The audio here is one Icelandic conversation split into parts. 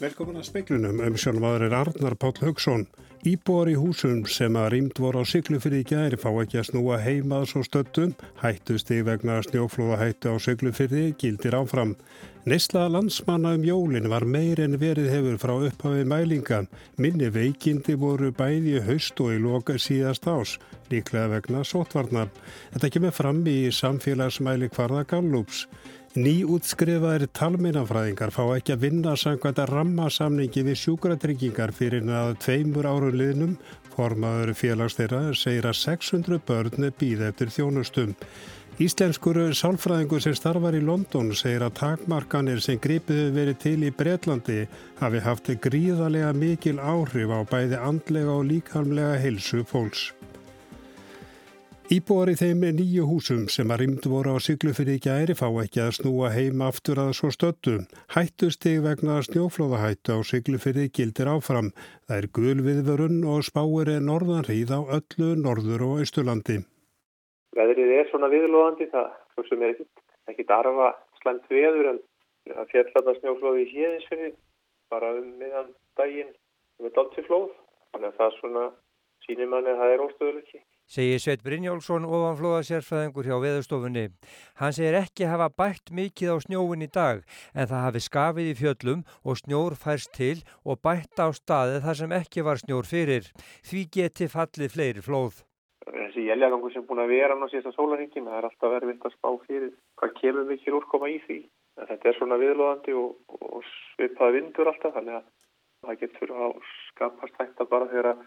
Velkomin að speiklunum um er Arnar Páll Haugsson. Íbúar í húsum sem að rýmt voru á syklufyrði í gæri fá ekki að snúa heimað svo stöttum. Hættusti vegna snjóflóðahættu á syklufyrði gildir áfram. Neistla landsmanna um jólinn var meir en verið hefur frá upphafi mælinga. Minni veikindi voru bæði haust og í loka síðast ás, líklega vegna sótvarnar. Þetta kemur fram í samfélagsmæli kvarða Gallups. Nýútskrifaðir talmeinafræðingar fá ekki að vinna samkvæmt að rammasamningi við sjúkratryggingar fyrir að tveimur árun liðnum. Formaður félagsþeirra segir að 600 börn býð eftir þjónustum. Íslenskur sálfræðingur sem starfar í London segir að takmarkanir sem gripiðu verið til í Breitlandi hafi haft gríðarlega mikil áhrif á bæði andlega og líkamlega heilsu fólks. Íbúar í þeim nýju húsum sem að rýmd voru á syklufinni gæri fá ekki að snúa heim aftur að svo stöttu. Hættustig vegna snjóflóðahættu á syklufinni gildir áfram. Það er gulviðvörun og spáir er norðanrýð á öllu norður og austurlandi. Veðrið er svona viðlóðandi það, sem er ekkit, ekkit arfa slemt veður en það fjallarna snjóflóði í híðinsfinni bara um miðan daginn með doltiflóð. Þannig að það svona sínir manni að það er óstöðuleiki segir Sveit Brynjálsson ofanflóða sérfræðingur hjá veðurstofunni. Hann segir ekki hafa bætt mikið á snjóin í dag en það hafi skafið í fjöllum og snjór færst til og bætt á staði þar sem ekki var snjór fyrir. Því geti fallið fleiri flóð. Þessi jæljagangur sem búin að vera á síðasta sólaringin, það er alltaf verið að spá fyrir hvað kemur mikil úrkoma í því. En þetta er svona viðlóðandi og, og svipaði vindur alltaf þannig að það getur að skapast hægt að bara þegar að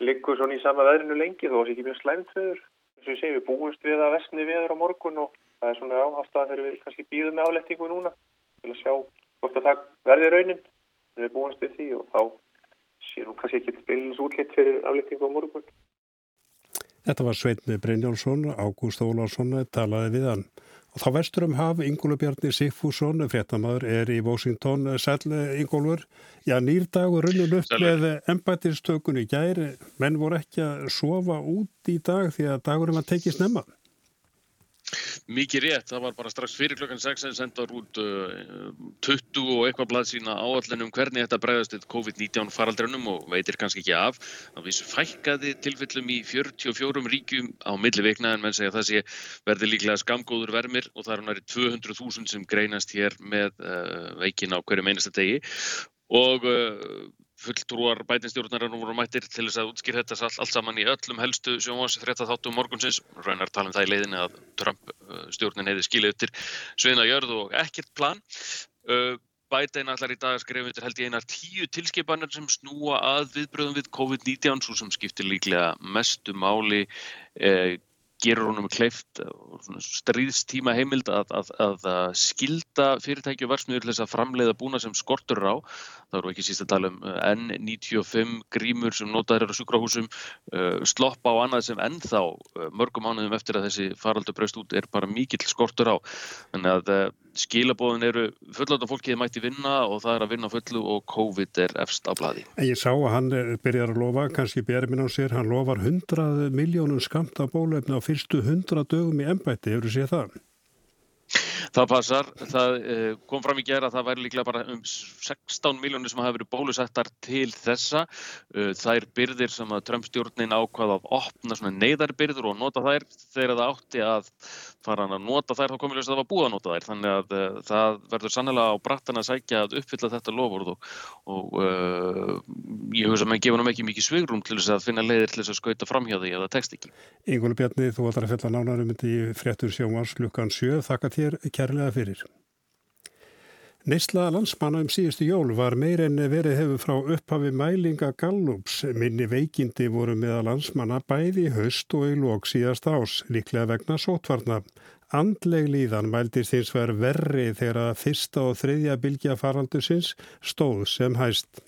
liggur svona í sama veðrinu lengi þó að það sé ekki mjög slæmt veður. Þess að ég segi við búumst við að vestni veður á morgun og það er svona áhafstað þegar við kannski býðum með álettingu núna til að sjá hvort að það verði raunin. Við búumst við því og þá sé nú kannski ekki spilins útlitt fyrir álettingu á morgun. Þetta var Sveitni Brynjálsson, Ágúst Ólarsson talaði við hann. Og þá vestur um haf, Ingólu Bjarni Sigfússon, fréttamaður, er í Washington. Sæl, Ingólur, já, nýrdagur runnum upp með embættistökunni gæri, menn voru ekki að sofa út í dag því að dagurum að tekið snemma. Mikið rétt, það var bara strax fyrir klokkan 6 en sendar út uh, 20 og eitthvað blað sína áallin um hvernig þetta bregðast til COVID-19 faraldrönum og veitir kannski ekki af. Það vissu fækkaði tilfellum í 44 ríkjum á milli vikna en menn segja að það sé verði líklega skamgóður vermir og það er næri 200.000 sem greinast hér með uh, veikin á hverju meinasta degi og uh, fulltrúar bætinstjórnarinn voru mættir til þess að útskýr þetta allt, allt saman í öllum helstu sjónvás þrétta þáttum morgunsins. Raunar tala um það í leiðinni að Trump uh, stjórnin hefði skilið upp til sveina jörð og ekkert plan. Uh, Bætin allar í dag skrifum við held ég einar tíu tilskipanir sem snúa að viðbröðum við COVID-19 svo sem skiptir líklega mestu máli eh, gerur honum kleift stríðstíma heimild að, að, að skilda fyrirtæki og varsmiður til þess að framleiða búna sem skortur á. Það eru ekki síst að tala um uh, N95 grímur sem notaður eru á sjúkrahúsum, uh, sloppa á annað sem ennþá uh, mörgum ánuðum eftir að þessi faraldur braust út er bara mikill skortur á. Þannig að skilabóðin eru fulláta fólkið mætti vinna og það er að vinna fullu og COVID er efst á bladi. Ég sá að hann byrjar að lofa, kannski berið minn á sér, hann lofar 100 miljónum skamt af bólöfni á fyrstu 100 dögum í ennbætti, hefur þú séð það? Það passar, það eh, kom fram í gera að það væri líklega bara um 16 miljónir sem hafa verið bólusettar til þessa. Eh, það er byrðir sem að Trump-stjórnin ákvaða að opna neyðarbyrður og nota þær þegar það átti að fara hann að nota þær þá komið ljós að það var búið að nota þær. Þannig að uh, það verður sannlega á brattan að sækja að uppfylla þetta lofur og, og uh, ég hugsa að maður gefa hann ekki mikið svigrum til þess að finna leiðir til þess að skauta fram hjá því ef það tekst ekki. Ingólu Bjarni, þú ætlar að fella nánarum í fréttur sjónvars klukkan 7. Þakka þér kærlega fyrir. Neysla landsmanna um síðustu jól var meir en verið hefur frá upphafi mælinga Gallups. Minni veikindi voru meða landsmanna bæði höst og í lók síðast ás, líklega vegna sótvarna. Andleg líðan mæltist hins ver verri þegar að fyrsta og þriðja bylgja faraldusins stóð sem hæst.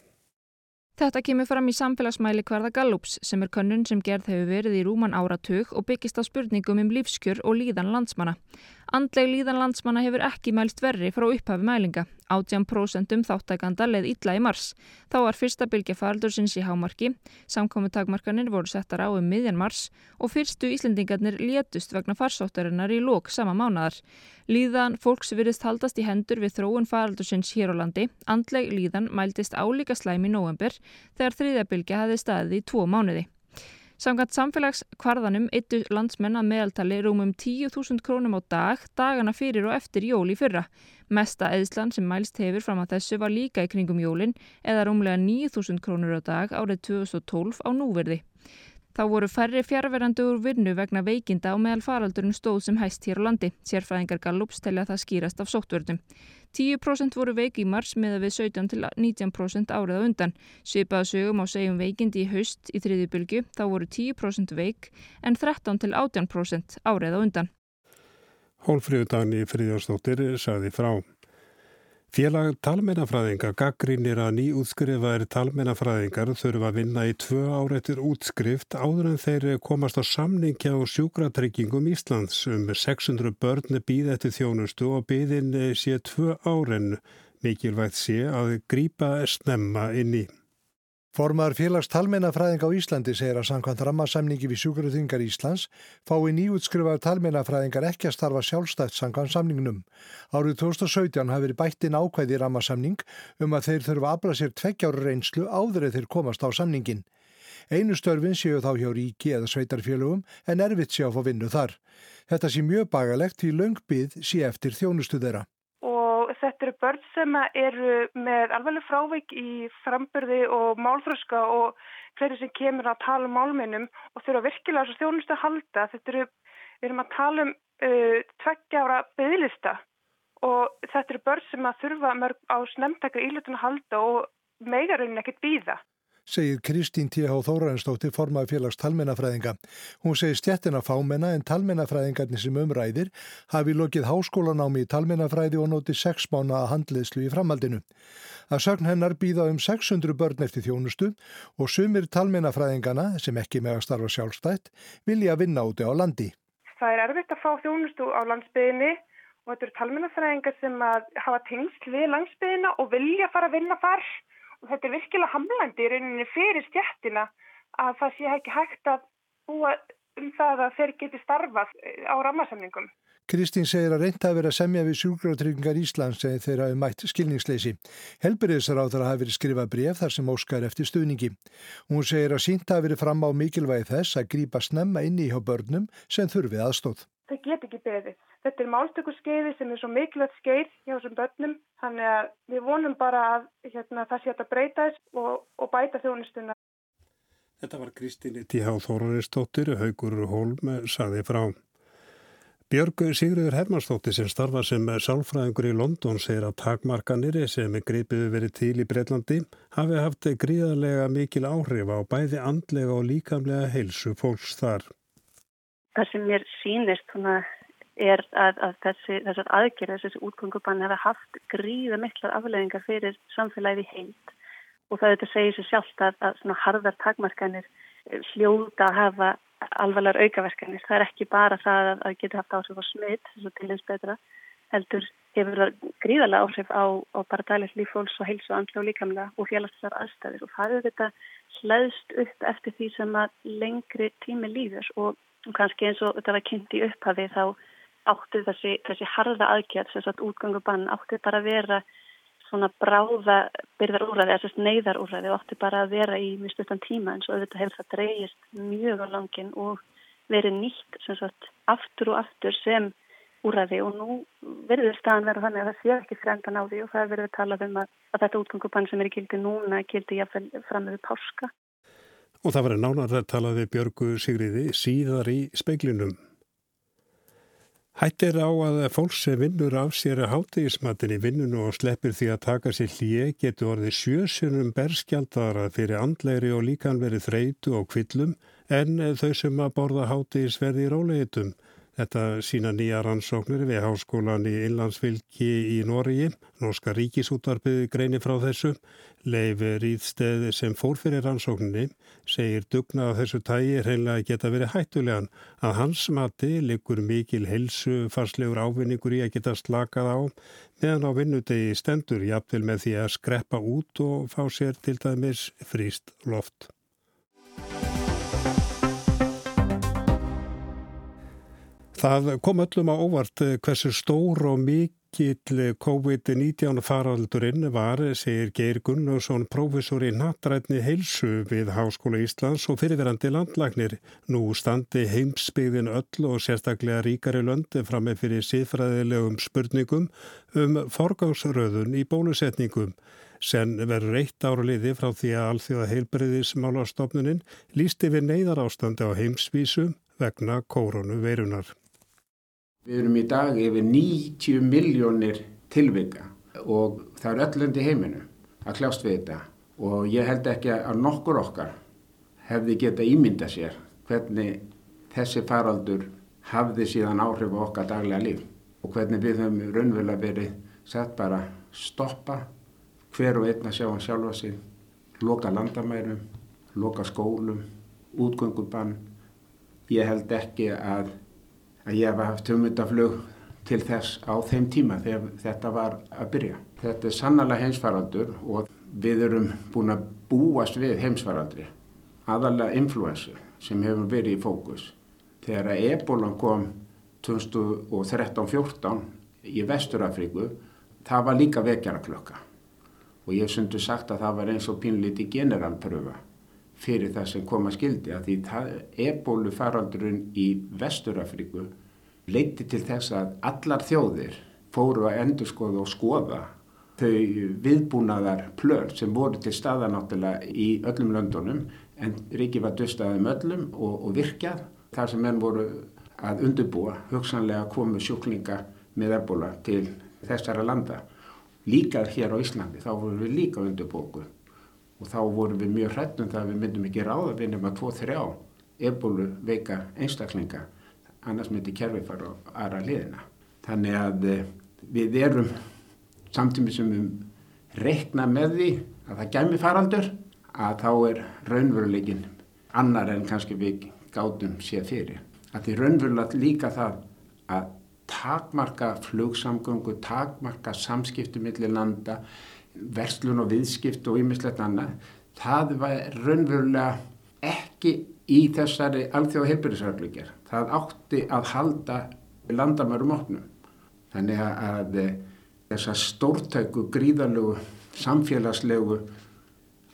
Þetta kemur fram í samfélagsmæli hverða Gallups sem er könnun sem gerð hefur verið í rúman áratug og byggist á spurningum um lífskjör og líðan landsmanna. Andleg líðan landsmanna hefur ekki mælst verri frá upphafi mælinga 18% þáttakanda leið illa í mars. Þá var fyrsta bylgja faraldursins í hámarki, samkomi takmarkanir voru settar á um miðjan mars og fyrstu Íslendingarnir létust vegna farsóttarinnar í lók sama mánadar. Líðan fólks virðist haldast í hendur við þróun faraldursins hér á landi. Andleg líðan mæltist álíka slæm í november þegar þriðja bylgja hafi staðið í tvo mánuði. Samkvæmt samfélagskvarðanum eittu landsmenn að meðaltali rúmum 10.000 krónum á dag, dagana fyrir og eftir jól í fyrra. Mesta eðslan sem mælst hefur fram að þessu var líka í kringum jólinn eða rúmlega 9.000 krónur á dag árið 2012 á núverði. Þá voru færri fjárverandi úr vinnu vegna veikinda og meðal faraldurinn stóð sem hæst hér á landi. Sérfræðingar Gallups telja það skýrast af sóttvörnum. 10% voru veik í mars með að við 17 til 19% árið á undan. Svipaða sögum á segjum veikindi í haust í þriði bylgu þá voru 10% veik en 13 til 18% árið á undan. Hólfríðudagni Fríðjórsdóttir saði frá. Félag talmennafræðinga gaggrínir að nýútskrifaðir talmennafræðingar þurfa að vinna í tvö ára eftir útskrift áður en þeir komast á samningja og sjúkratryggingum Íslands um 600 börn býð eftir þjónustu og býðin sé tvö áren mikilvægt sé að grýpa snemma inn í. Formar félags talmennafræðing á Íslandi segir að samkvæmt rammasamningi við sjúkruðingar Íslands fái nýjútskrifaður talmennafræðingar ekki að starfa sjálfstætt samkvæmt samningnum. Árið 2017 hafi verið bættin ákvæði rammasamning um að þeir þurfa að afla sér tveggjáru reynslu áður eða þeir komast á samningin. Einu störfin séu þá hjá ríki eða sveitarfélögum en erfitt sé að fá vinnu þar. Þetta sé mjög bagalegt því löngbið sé eftir þjónustu þeirra börn sem eru með alveg frávik í frambyrði og málþröska og hverju sem kemur að tala um málmennum og þurfa virkilega svo þjónustu að halda. Þetta eru, við erum að tala um uh, tveggjára byggðlista og þetta eru börn sem að þurfa mörg á snemtakar ílutun að halda og megarinn ekkert býða segir Kristín T.H. Þóraðinsdóttir formaði félags talmennafræðinga. Hún segir stjettina fámenna en talmennafræðingarnir sem umræðir hafi lokið háskólanámi í talmennafræði og notið sex mánu að handliðslu í framhaldinu. Að sögn hennar býða um 600 börn eftir þjónustu og sumir talmennafræðingana, sem ekki með að starfa sjálfstætt, vilja vinna úti á landi. Það er erfitt að fá þjónustu á landsbyðinni og þetta eru talmennafræðingar sem hafa tengst við landsbyðina og vilja fara að vinna þar þetta er virkilega hamlandi í rauninni fyrir stjættina að það sé ekki hægt að búa um það að þeir geti starfað eh, á rammarsamningum. Kristín segir að reynda að vera semja við sjúkrátryggingar Íslands segir þeirra um mætt skilningsleysi. Helbriðsar á það hafi verið skrifað bref þar sem óskar eftir stuðningi. Hún segir að sínt hafi verið fram á mikilvægi þess að grípa snemma inni hjá börnum sem þurfið aðstóð. Það get ekki beðið. Þetta er málstökusskeiði sem er svo mikilvægt skeið hjá þessum börnum þannig að við vonum bara að hérna, það sé að breyta þess og, og bæta þjónustuna. Þetta var Kristíni T.H. Þóraristóttir, Haugur Holm, saði frá. Björg Sigriður Hermansdóttir sem starfa sem sálfræðingur í London segir að takmarkanir sem er greipiðu verið til í Breitlandi hafi haft gríðarlega mikil áhrif á bæði andlega og líkamlega heilsu fólks þar. Það sem mér sínist er að, að þessi, þessar aðgerðar, þessi útgöngubann hefur haft gríða miklar afleðingar fyrir samfélagið í heilt og það þetta segir sér sjálft að, að svona harðar takmarkanir hljóta að hafa alvarlegar aukaverkanir. Það er ekki bara það að, að geta haft áhrif á smitt, þess að til eins betra, heldur hefur það gríðarlega áhrif á, á bara dælis lífhóls og heilsu andla og líkamlega og félagslegar aðstæðir og það er þetta hlæðst upp eftir því sem að lengri tími líður. Og kannski eins og þetta var kynnt í upphafi þá átti þessi, þessi harða aðgjörð, þess að útgangubann átti bara að vera svona bráða byrðar úrræði, þess að neyðar úrræði og átti bara að vera í mjög stuttan tíma eins og auðvitað hefur það dreyjist mjög á langin og verið nýtt sem sagt aftur og aftur sem úrræði og nú verður staðan vera þannig að það sé ekki fremdan á því og það verður talað um að, að þetta útgangubann sem er í gildi núna gildi jáfnvel fram með páska. Og það verður nánar að tala við Björgu Sigriði síðar í speiklinum. Hættir á að fólk sem vinnur af sér að hátegismatin í vinnunu og sleppir því að taka sér hlýje getur orðið sjösunum berskjaldara fyrir andleiri og líkanveri þreitu og kvillum en þau sem að borða hátegisverði í róleitum. Þetta sína nýja rannsóknir við háskólan í Inlandsfylki í Nóriði. Norska ríkisútvarpið greini frá þessu. Leif Ríðsteð sem fór fyrir rannsókninni segir dugna að þessu tægi reynilega geta verið hættulegan að hans mati likur mikil helsu farslegur ávinningur í að geta slakað á meðan á vinnudegi stendur jafnvel með því að skreppa út og fá sér til dæmis fríst loft. Það kom öllum á óvart eh, hversu stór og mikill COVID-19 faraldurinn var, segir Geir Gunnarsson, profesor í nattrætni heilsu við Háskóla Íslands og fyrirverandi landlagnir. Nú standi heimsbyggðin öll og sérstaklega ríkari löndi fram með fyrir síðfræðilegum spurningum um forgangsröðun í bólusetningum. Sen verður eitt ára liði frá því að alþjóða heilbreyðismálastofnunin lísti við neyðar ástandi á heimsvísu vegna kórunu veirunar. Við erum í dag yfir 90 miljónir tilvika og það er öllundi heiminu að kljást við þetta og ég held ekki að nokkur okkar hefði geta ímynda sér hvernig þessi faraldur hafði síðan áhrif á okkar daglega líf og hvernig við höfum raunverulega verið sett bara stoppa hver og einn að sjá hann sjálfa sig, loka landamærum, loka skólum, útgöngubann. Ég held ekki að að ég hef haft hugmyndaflug til þess á þeim tíma þegar þetta var að byrja. Þetta er sannlega heimsfaraldur og við erum búin að búast við heimsfaraldri, aðalega influensu sem hefur verið í fókus. Þegar að ebolan kom 2013-14 í Vesturafríku, það var líka vekjara klokka og ég hef sundu sagt að það var eins og pínlíti generalpröfa fyrir það sem koma skildi að því ebólu faraldurinn í Vesturafríku leiti til þess að allar þjóðir fóru að endurskoða og skoða þau viðbúnaðar plör sem voru til staða náttúrulega í öllum löndunum en Ríki var döstaðum öllum og, og virkjað þar sem menn voru að undurbúa hugsanlega komu sjúklinga með ebola til þessara landa. Líka hér á Íslandi þá voru við líka undurbúku og þá voru við mjög hrættum það að við myndum ekki ráða við nema 2-3 ebolu veika einstaklinga annars myndi kerfi fara á aðra liðina. Þannig að eh, við erum samtímið sem við reikna með því að það gæmi faraldur að þá er raunveruleikin annar en kannski við gátum séð fyrir. Að því raunverulega líka það að takmarka flugsamgöngu, takmarka samskiptu millir landa verslun og viðskipt og ymmislegt annað, það var raunverulega ekki í þessari alþjóða heilbyrðisarflíkjar. Það átti að halda landamærum opnum. Þannig að þessar stórtæku, gríðalögu, samfélagslegu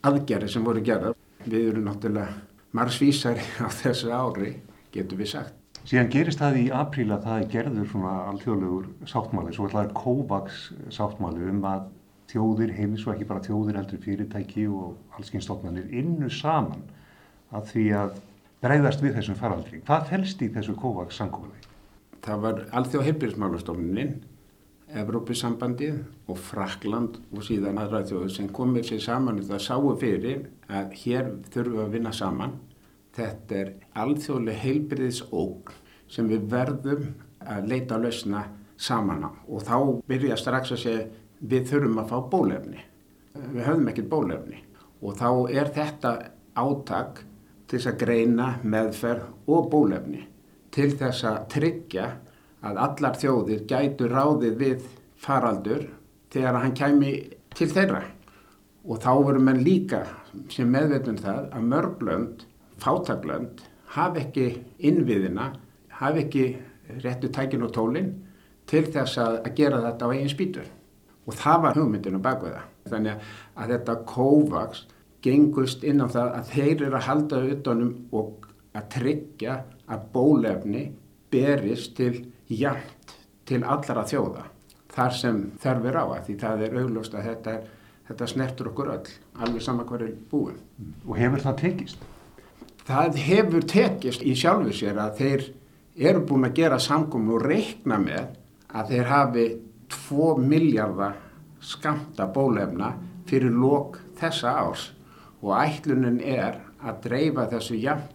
aðgerri sem voru gerað, við erum náttúrulega margsvísari á þessu ári, getur við sagt. Síðan gerist það í apríl að það er gerður svona alþjóðlegur sáttmáli, svo ætlaður COVAX sáttmáli um að þjóðir heimis og ekki bara þjóðir heldur fyrirtæki og allskynstofnanir innu saman að því að breyðast við þessum faraldri. Hvað felst í þessu COVAX samkóðulegi? Það var alþjóð heilbyrjusmálastofnunin, Evrópusambandið og Frakland og síðan aðra þjóður sem komið sér saman og það sáu fyrir að hér þurfum við að vinna saman. Þetta er alþjóðlega heilbyrjusók sem við verðum að leita að lausna saman á og þá byrja strax að segja við þurfum að fá bólefni. Við höfum ekkert bólefni og þá er þetta átak til þess að greina meðferð og bólefni til þess að tryggja að allar þjóðir gætu ráðið við faraldur þegar hann kæmi til þeirra. Og þá verum menn líka sem meðvetun um það að mörglönd, fátaglönd, hafi ekki innviðina, hafi ekki réttu tækin og tólinn til þess að gera þetta á eigin spýtur og það var hugmyndinu bakveða. Þannig að þetta COVAX gengust inn á það að þeir eru að halda utanum og að tryggja að bólefni berist til jæmt til allara þjóða þar sem þarfir á að því það er auglust að þetta, þetta snertur okkur öll, alveg sama hverju búin. Og hefur það tekist? Það hefur tekist í sjálfu sér að þeir eru búin að gera samkomin og reikna með að þeir hafi 2 miljardar skamta bólefna fyrir lók þessa árs. Og ætlunin er að dreifa þessu jafn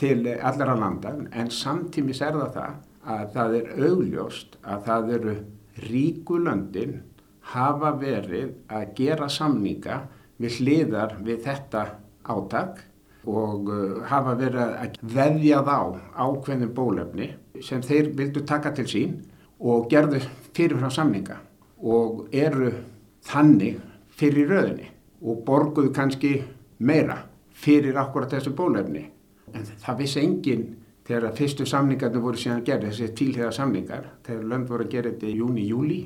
til allra landan en samtímis er það það að það er augljóst að það eru ríkulöndin hafa verið að gera samninga við hliðar við þetta átak og uh, hafa verið að veðja þá ákveðin bólefni sem þeir vildu taka til sín og gerðu fyrirfram samninga og eru þannig fyrir röðinni og borguðu kannski meira fyrir akkurat þessu bólefni. En það vissi enginn þegar fyrstu samningarnir voru síðan gerði, þessi tílhega samningar, þegar lönd voru að gera þetta í júni, júli,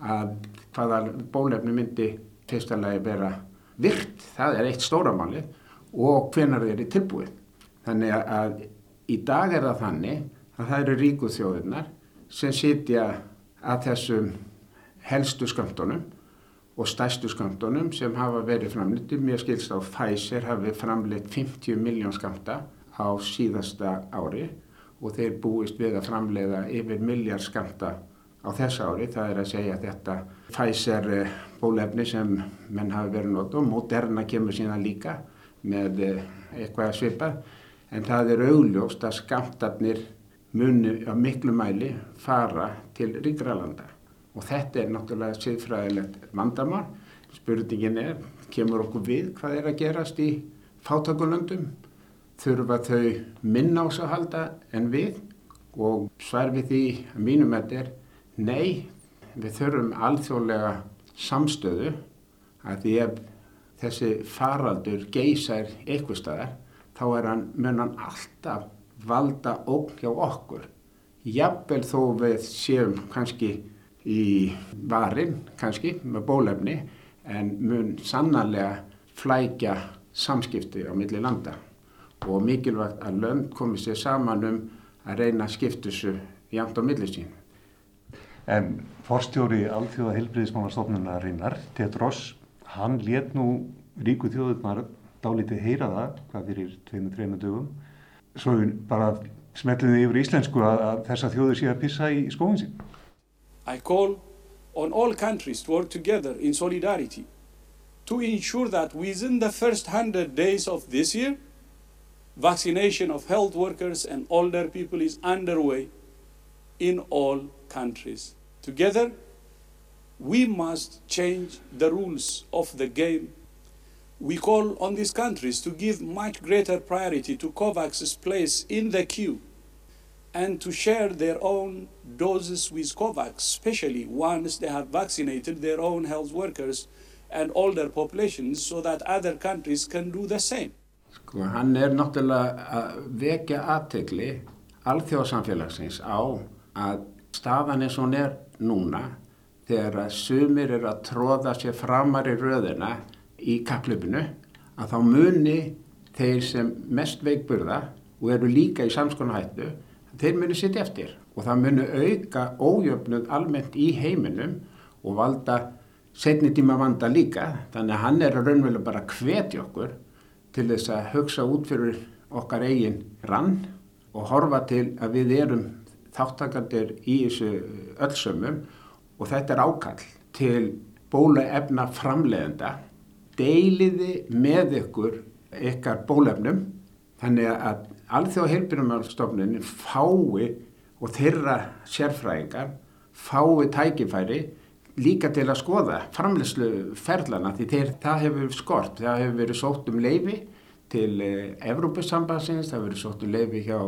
að hvaða bólefni myndi fyrstulega vera virt, það er eitt stóramáli og hvenar þeir eru tilbúið. Þannig að í dag er það þannig að það eru ríku þjóðurnar sem sitja að þessum helstu skamtunum og stæstu skamtunum sem hafa verið framlitið. Mér skilst á Pfizer hafi framlitt 50 miljón skamta á síðasta ári og þeir búist við að framleiða yfir miljard skamta á þessa ári. Það er að segja að þetta Pfizer eh, bólefni sem menn hafi verið nótt og Moderna kemur síðan líka með eh, eitthvað svipað en það er augljóst að skamtarnir munu á miklu mæli fara til ríkralanda og þetta er náttúrulega siðfræðilegt vandamál. Spurningin er, kemur okkur við hvað er að gerast í fátakulöndum? Þurfa þau minna ás að halda en við? Og svar við því að mínum þetta er nei, við þurfum alþjóðlega samstöðu að því ef þessi faraldur geysar eitthvað staðar þá er hann, mun hann alltaf valda ógn hjá okkur. Jafnvel þó við séum kannski í varin, kannski með bólefni, en mun sannarlega flækja samskipti á milli landa og mikilvægt að lönd komið sér saman um að reyna að skiptu þessu jæmt á milli sín. En forstjóri alþjóða helbriðismánastofnunarinnar, Tedros, hann let nú ríku þjóðurnar dálítið heyra það, hvað fyrir tveinu, trefnu dögum, svo bara smetliði yfir íslensku að, að þessa þjóður sé að pissa í skóin sín. I call on all countries to work together in solidarity to ensure that within the first 100 days of this year, vaccination of health workers and older people is underway in all countries. Together, we must change the rules of the game we call on these countries to give much greater priority to COVAX's place in the queue and to share their own doses with COVAX, especially once they have vaccinated their own health workers and older populations so that other countries can do the same. Sko, hann er náttúrulega að vekja aðtegli alþjóðsamfélagsins á að staðan eins og hún er núna þegar að sumir er að tróða sér framar í röðina í kaplöfinu að þá muni þeir sem mest veikburða og eru líka í samskonahættu, þeir muni sitt eftir. Og það muni auka ójöfnud almennt í heiminum og valda setni tíma vanda líka, þannig að hann er að raunverulega bara hvetja okkur til þess að hugsa út fyrir okkar eigin rann og horfa til að við erum þáttakandir í þessu öllsömmum og þetta er ákall til bólaefna framleiðenda deiliði með ykkur ykkar bólefnum þannig að alþjóða heilbyrjumálstofnunin fái og þeirra sérfræðingar fái tækifæri líka til að skoða framlegslu ferlana því þeir, það hefur skort, það hefur verið sótt um leifi til eh, Evrópussambansins, það hefur verið sótt um leifi hjá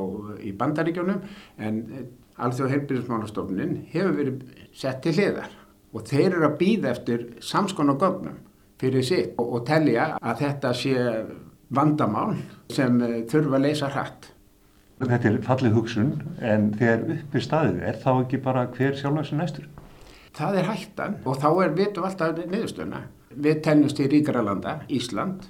í bandaríkjónum en eh, alþjóða heilbyrjumálstofnunin hefur verið sett til hliðar og þeir eru að býða eftir samskon og gögnum fyrir sig og, og telja að þetta sé vandamál sem uh, þurfa að leysa hrætt. Þetta er fallið hugsun en þegar uppi staðið er þá ekki bara hver sjálfnægsin næstur? Það er hættan og þá er vitum alltaf niðurstöna. Við tennumst í ríkara landa, Ísland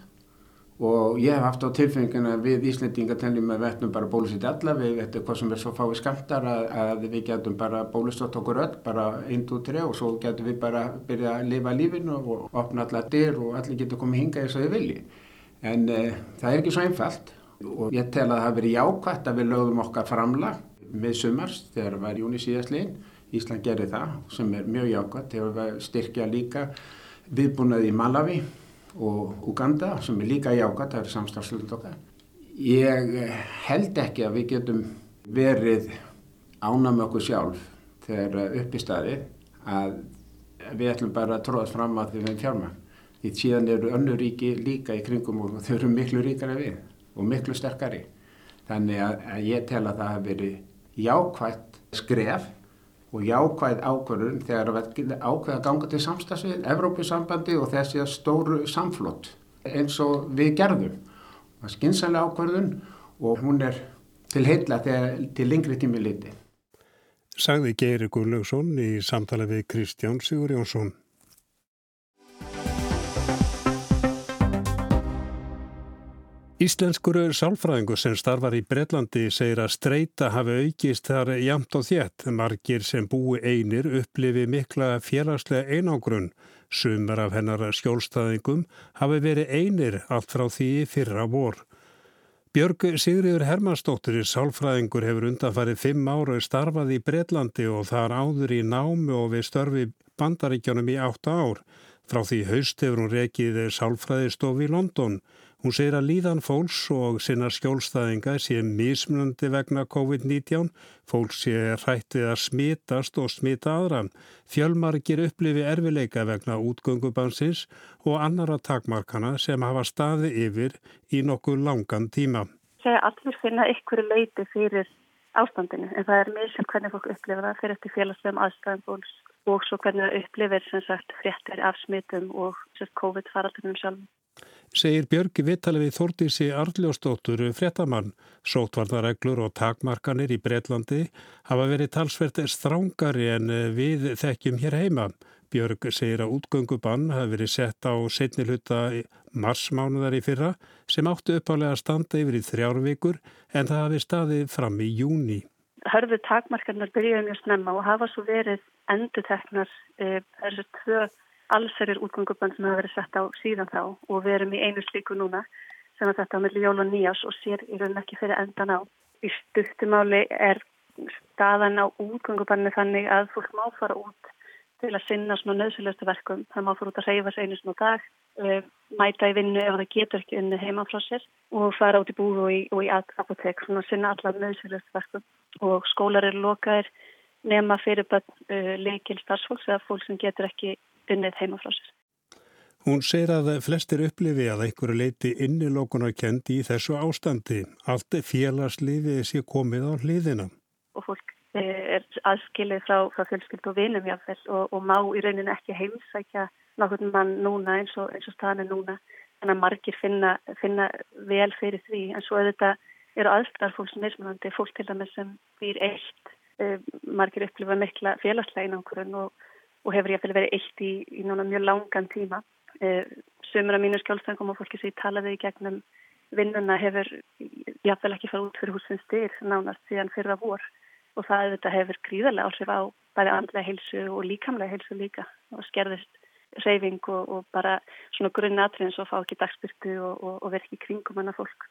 og ég hef haft á tilfengina við Íslandinga tennum að við ættum bara bólusitt alla, við veitum hvað sem er svo fáið skamtar að, að við getum bara bólustótt okkur öll, bara 1, 2, 3 og svo getum við bara byrja að lifa lífinu og opna allar dyr og allir getur komið hinga eins og þið vilji. En uh, það er ekki svo einfalt og ég tel að það hafi verið jákvæmt að við lögum okkar framla með sumars þegar það var júni síðastlegin. Ísland gerir það sem er mjög jákvæmt, þegar við styrkja líka viðbúnað í Malawi og Uganda sem er líka jákvæmt, það eru samstafslund okkar. Ég held ekki að við getum verið ánam okkur sjálf þegar upp í staði að við ætlum bara að tróðast fram að þau með fjármagn. Því síðan eru önnu ríki líka í kringum og þau eru miklu ríkara við og miklu sterkari. Þannig að, ég tel að það hefur verið jákvægt skref og jákvæð ákvörðun þegar ákveða ganga til samstagsvið, Evrópusambandi og þessi stóru samflott eins og við gerðum. Það er skynsælega ákvörðun og hún er til heitla þegar til lengri tími liti. Sagði Geiri Guðlaugsson í samtala við Kristján Sigur Jónsson. Íslenskur sálfræðingur sem starfar í Breitlandi segir að streyta hafi aukist þar jamt og þétt. Margir sem búi einir upplifi mikla félagslega einangrun. Sumar af hennar skjólstaðingum hafi verið einir allt frá því fyrra vor. Björg Sigriður Hermannsdóttir í sálfræðingur hefur undanfarið fimm ára starfað í Breitlandi og þar áður í námi og við störfi bandaríkjónum í átta ár. Frá því haust hefur hún rekið sálfræðistof í London. Hún segir að líðan fólks og sinna skjólstæðinga sé mismunandi vegna COVID-19. Fólks sé hrættið að smitast og smita aðran. Fjölmargir upplifi erfileika vegna útgöngubansins og annara takmarkana sem hafa staði yfir í nokkuð langan tíma. Það er allir finna ykkur leiti fyrir ástandinu en það er mjög sem hvernig fólk upplifa það fyrir eftir félagslegum aðstæðum fólks og svo hvernig það upplifir sem sagt fréttir af smitum og COVID-faraldunum sjálf segir Björgi Vittali við Þórtísi Arljósdóttur fréttamann. Sótvarnareglur og takmarkanir í Breitlandi hafa verið talsvert strángari en við þekkjum hér heima. Björg segir að útgöngubann hafi verið sett á setni hluta marsmánuðar í fyrra sem áttu uppálega að standa yfir í þrjárvíkur en það hafi staðið fram í júni. Hörðu takmarkarnar byrjuði mjög snemma og hafa svo verið enduteknar eh, þessu tvö allsverjur útgöngubönd sem hafa verið sett á síðan þá og við erum í einu slíku núna sem að þetta á milli jól og nýjás og sér í raun ekki fyrir endan á. Í stuttumáli er staðan á útgöngubannu þannig að fólk má fara út til að sinna svona nöðsulegustu verkum. Það má fara út að reyfa sig einu svona dag, mæta í vinnu ef það getur ekki unni heima frá sér og fara út í búð og í, og í apotek, svona sinna allar nöðsulegustu verkum. Og skólar eru lokaðir nema fyrir bara uh, leikil starfsfólks eða fólk sem getur ekki unnið heima frá sér. Hún segir að flestir upplifi að einhverju leiti innilókunar kendi í þessu ástandi. Allt félagslífið sé komið á hliðina. Og fólk eh, er aðskilið frá, frá fjölskyld og vinum jáfnvel og, og má í rauninu ekki heimsækja nákvæmlega mann núna eins og, eins og staðan er núna. Þannig að margir finna, finna vel fyrir því en svo er þetta eru aðstæðar fólks mismunandi, fólk til dæmis sem býr eitt, eh, margir upplifa mikla félagslegin ákvörðun og og hefur ég að verið eitt í, í núna mjög langan tíma. Eh, Sumur af mínu skjálfstæðingum og fólki sem ég talaði í gegnum vinnuna hefur jáfnvel ekki farið út fyrir húsins styr nánast síðan fyrra vor og það hefur gríðarlega áhrif á bæði andlega heilsu og líkamlega heilsu líka og skerðist reyfing og, og bara svona grunnatrið eins og fá ekki dagspyrtu og, og, og verki kringum hana fólk.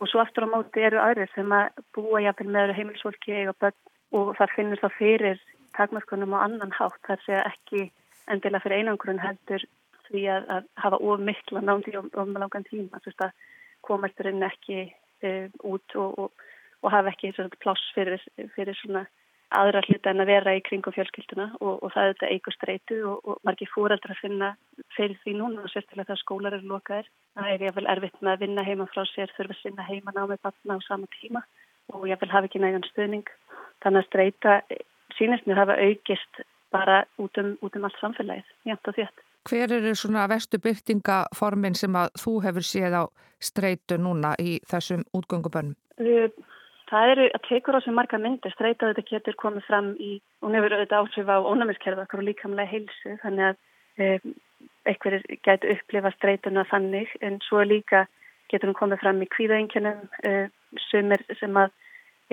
Og svo aftur á móti eru aðrið sem að búa jáfnvel með heimilsfólki eiga börn og það finnur þá fyrir takmörkunum á annan hátt þar sé ekki endilega fyrir einangrun heldur því að, að hafa of mikla nándi og of langan tíma þú veist að komasturinn ekki uh, út og, og, og hafa ekki pláss fyrir, fyrir svona aðra hluta en að vera í kringum fjölskylduna og, og það er þetta eigur streitu og margir fóreldra finna fyrir því núna og sérstilega þegar skólar eru lokaðir það er ég vel erfitt með að vinna heima frá sér þurfa að sinna heima ná með batna á sama tíma og vil hafa ekki nægan stöðning þannig að streita sínist mér hafa aukist bara út um, út um allt samfélagið, jæmt og þétt. Hver eru svona vestu byrtingaformin sem að þú hefur séð á streitu núna í þessum útgöngubönnum? Það eru að tekur á sem marga myndir, streita þetta getur komið fram í, hún hefur auðvitað áhrif á ónæmiskerfa, okkur og líkamlega heilsu, þannig að um, einhverjir getur upplifa streituna þannig, en svo líka getur hún komið fram í kvíðaengjunum, um, sumir sem að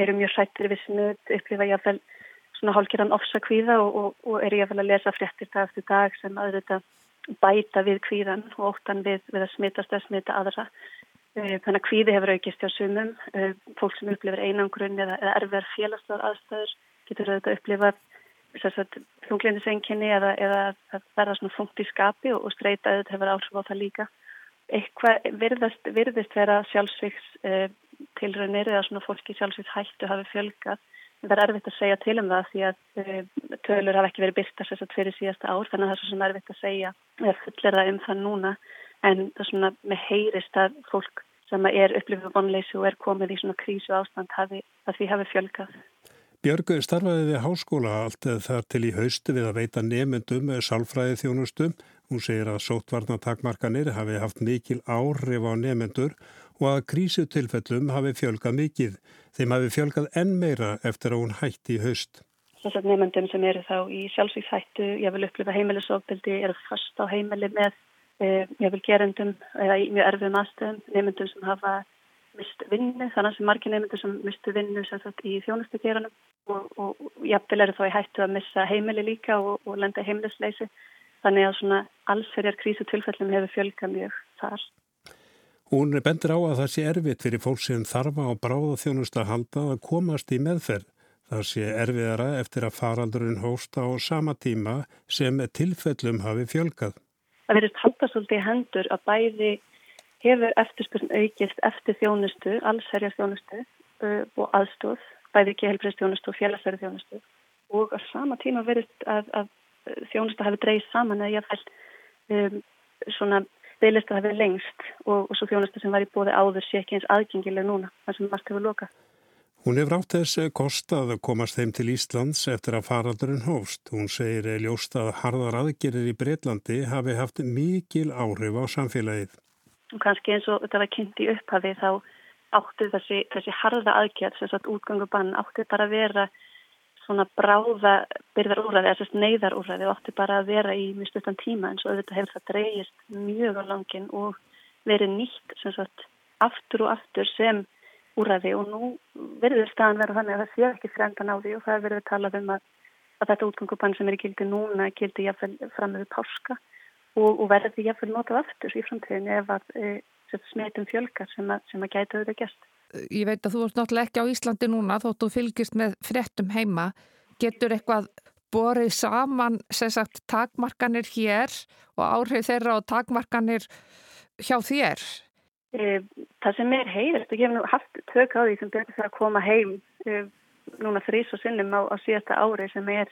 eru mjög sættir við snuð, upplifa jáfnvel svona hálfgerðan ofsakvíða og, og, og er ég að vel að lesa fréttir dag eftir dag sem að þetta bæta við kvíðan og óttan við, við að smitast eða smita aðra. Eh, þannig að kvíði hefur aukist hjá sumum, eh, fólk sem upplifir einangrunn eða, erfiðar félagslegar aðstæður getur auðvitað upplifað þunglindisengjenni eða, eða að verða svona funkt í skapi og, og streyta auðvitað hefur áhrif á það líka. Eitthvað virðist, virðist vera sjálfsvíks eh, tilraunir eða svona fólki sjálfsvíks hættu hafi fjölgat það er erfitt að segja til um það því að uh, tölur hafa ekki verið byrta sérstaklega fyrir síðasta ár þannig að það er svo sem erfitt að segja eða fullir það um það núna en það svona með heyrist að fólk sem er upplifið vonleysi og er komið í svona krísu ástand hafi, að því hafi fjölgað. Björg starfaði við háskóla allt þar til í haustu við að veita nefndum sálfræði þjónustum. Hún segir að sótvarnatakmarkanir hafi haft mikil áhrif á nefndur og að krísutilfellum hafi fjölgað mikið. Þeim hafi fjölgað enn meira eftir að hún hætti í haust. Þessar nefndum sem eru þá í sjálfsvíkshættu, ég vil upplifa heimilisofbildi, eru fast á heimili með ég vil gerendum eða í mjög erfiðum aðstöðum, nefndum sem hafa mist vinnu, þannig sem margir nefndur sem mistu vinnu í þjónustu geranum og, og jafnvel eru þá í hættu að missa heimili líka og, og lenda heimilisleysi. Þannig að svona allsverjar krísutilfellum hefur fjölgað mjög þar. Hún bendur á að það sé erfitt fyrir fólk sem þarfa á bráðaþjónust að halda að komast í meðferð. Það sé erfiðara eftir að faraldurinn hósta á sama tíma sem tilfellum hafi fjölgað. Það verður halda svolítið í hendur að bæði hefur eftirspurn aukist eftir þjónustu, allsherjar þjónustu uh, og aðstóð, bæði ekki helbreyst þjónustu og félagsverði þjónustu og á sama tíma verður að, að þjónustu hafi dreyst saman eða ég fælt um, svona beilista hefur lengst og, og svo þjónustu sem var í bóði áður sé ekki eins aðgengileg núna þar sem margt hefur lokað. Hún hefur átt þess kost að komast þeim til Íslands eftir að faraldurinn hófst. Hún segir ljóst að harðar aðgerir í Breitlandi hafi haft mikil áhrif á samfélagið. Og kannski eins og þetta var kynnt í upphafi þá átti þessi, þessi harða aðgerð, þess að útgangubann átti bara að vera svona bráða byrðarúræði, eða sérst neyðarúræði og átti bara að vera í mjög stuttan tíma en svo auðvitað hefur það dreyjist mjög á langin og verið nýtt sagt aftur og aftur sem úræði og nú verður staðan verið þannig að það sé ekki frendan á því og það verður talað um að, að þetta útgangubann sem er í gildi núna gildi jáfnvel fram með páska og, og verður því jáfnvel notað aftur í framtíðin ef að e, smetum fjölgar sem að, sem að gæta auðvitað gæst ég veit að þú ert náttúrulega ekki á Íslandi núna þóttu fylgist með frettum heima getur eitthvað borið saman sagt, takmarkanir hér og áhrif þeirra og takmarkanir hjá þér? E, það sem er heyrist og ég hef nú haft tök á því sem betur það að koma heim e, núna þrís og sinnum á, á síðasta ári sem er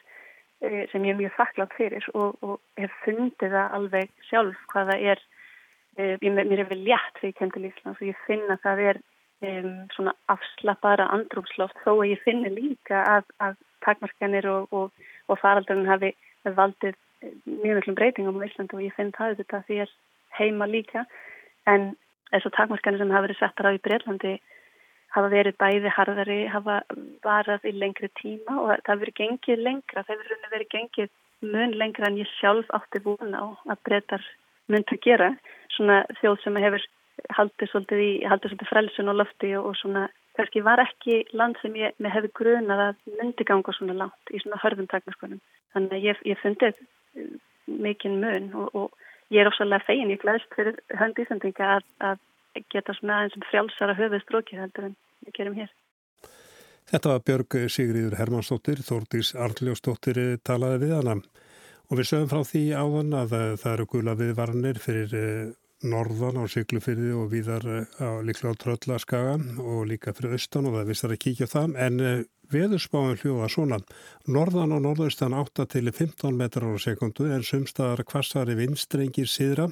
e, sem ég er mjög þakklátt fyrir og, og hef fundið það alveg sjálf hvaða er ég, mér er vel létt þegar ég kem til Íslands og ég finna það er um, svona afslappara andrúmsloft þó að ég finni líka að, að takmarkanir og, og, og faraldurinn hafi valdið mjög mjög breytingum á Íslandi og ég finn það þetta því að heima líka. En þessu takmarkanir sem hafa verið settar á í Breitlandi hafa verið bæði harðari, hafa varað í lengri tíma og það hefur verið gengið lengra, það hefur verið gengið mun lengra en ég sjálf átti búin á að breytar myndi að gera svona þjóð sem hefur haldið svolítið í, haldið svolítið frelsun og lofti og, svona, kannski var ekki land sem ég hefði grunað að myndi ganga svona langt í svona hörðum taknarskonum. Þannig að ég, ég fundið mikinn mun og, og ég er ósalega fegin, ég glæðist fyrir hönd ísendinga að, að geta svona aðeins um frjálsara höfuð strókið heldur en við gerum hér. Þetta var Björg Sigriður Hermannsdóttir, Þórdís Arnljósdóttir talaði við hana og við sögum frá því áðan að það eru gula viðvarnir fyrir eh, norðan á Siglufyrði og viðar eh, á líklega á Tröllaskagan og líka fyrir austan og það vistar að kíkja það. En eh, veðurspáin hljóða svona. Norðan og norðaustan 8 til 15 metrar á sekundu en sumstaðar kvassari vindstrengir síðra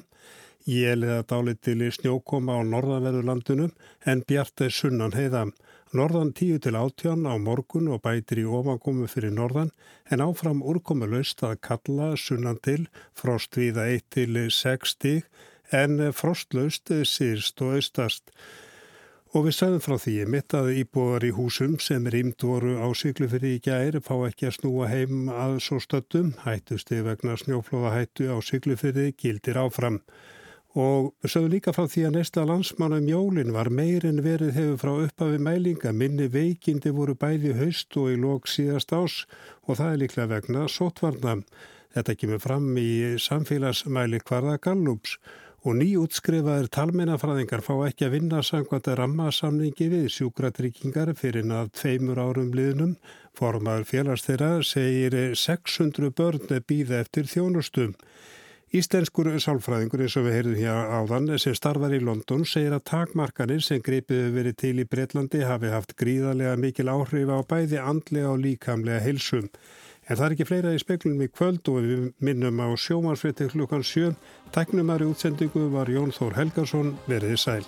ég leða dálit til snjókoma á norðanverðurlandunum en bjartið sunnan heiða. Norðan 10 til 18 á morgun og bætir í ofankomu fyrir norðan en áfram úrkomu löst að kalla sunnan til frost viða 1 til 6 stík en frostlaust sýrst og austast. Og við sagðum frá því mitt að íbúar í húsum sem rýmt voru á syklufyrri í gæri fá ekki að snúa heim að svo stöttum, hættusti vegna snjóflóðahættu á syklufyrri gildir áfram. Og við sagðum líka frá því að næsta landsmann um jólinn var meirinn verið hefur frá uppafi mælinga, minni veikindi voru bæði haust og í lók síðast ás og það er líklega vegna sótvarna. Þetta kemur fram í samfélagsmæli hvarða Gallups og nýjútskrifaðir talmeinafræðingar fá ekki að vinna sangvært að rammasamningi við sjúkratryggingar fyrir að tveimur árum liðnum. Formaður félags þeirra segir 600 börn býða eftir þjónustum. Íslenskur sálfræðingur eins og við heyrðum hér áðan sem starfar í London segir að takmarkanir sem greipið hefur verið til í Breitlandi hafi haft gríðarlega mikil áhrif á bæði andlega og líkamlega heilsum. En það er ekki fleira í speklunum í kvöld og við minnum á sjómansveitir klukkan 7. Tæknumari útsendingu var Jón Þór Helgarsson, veriði sæl.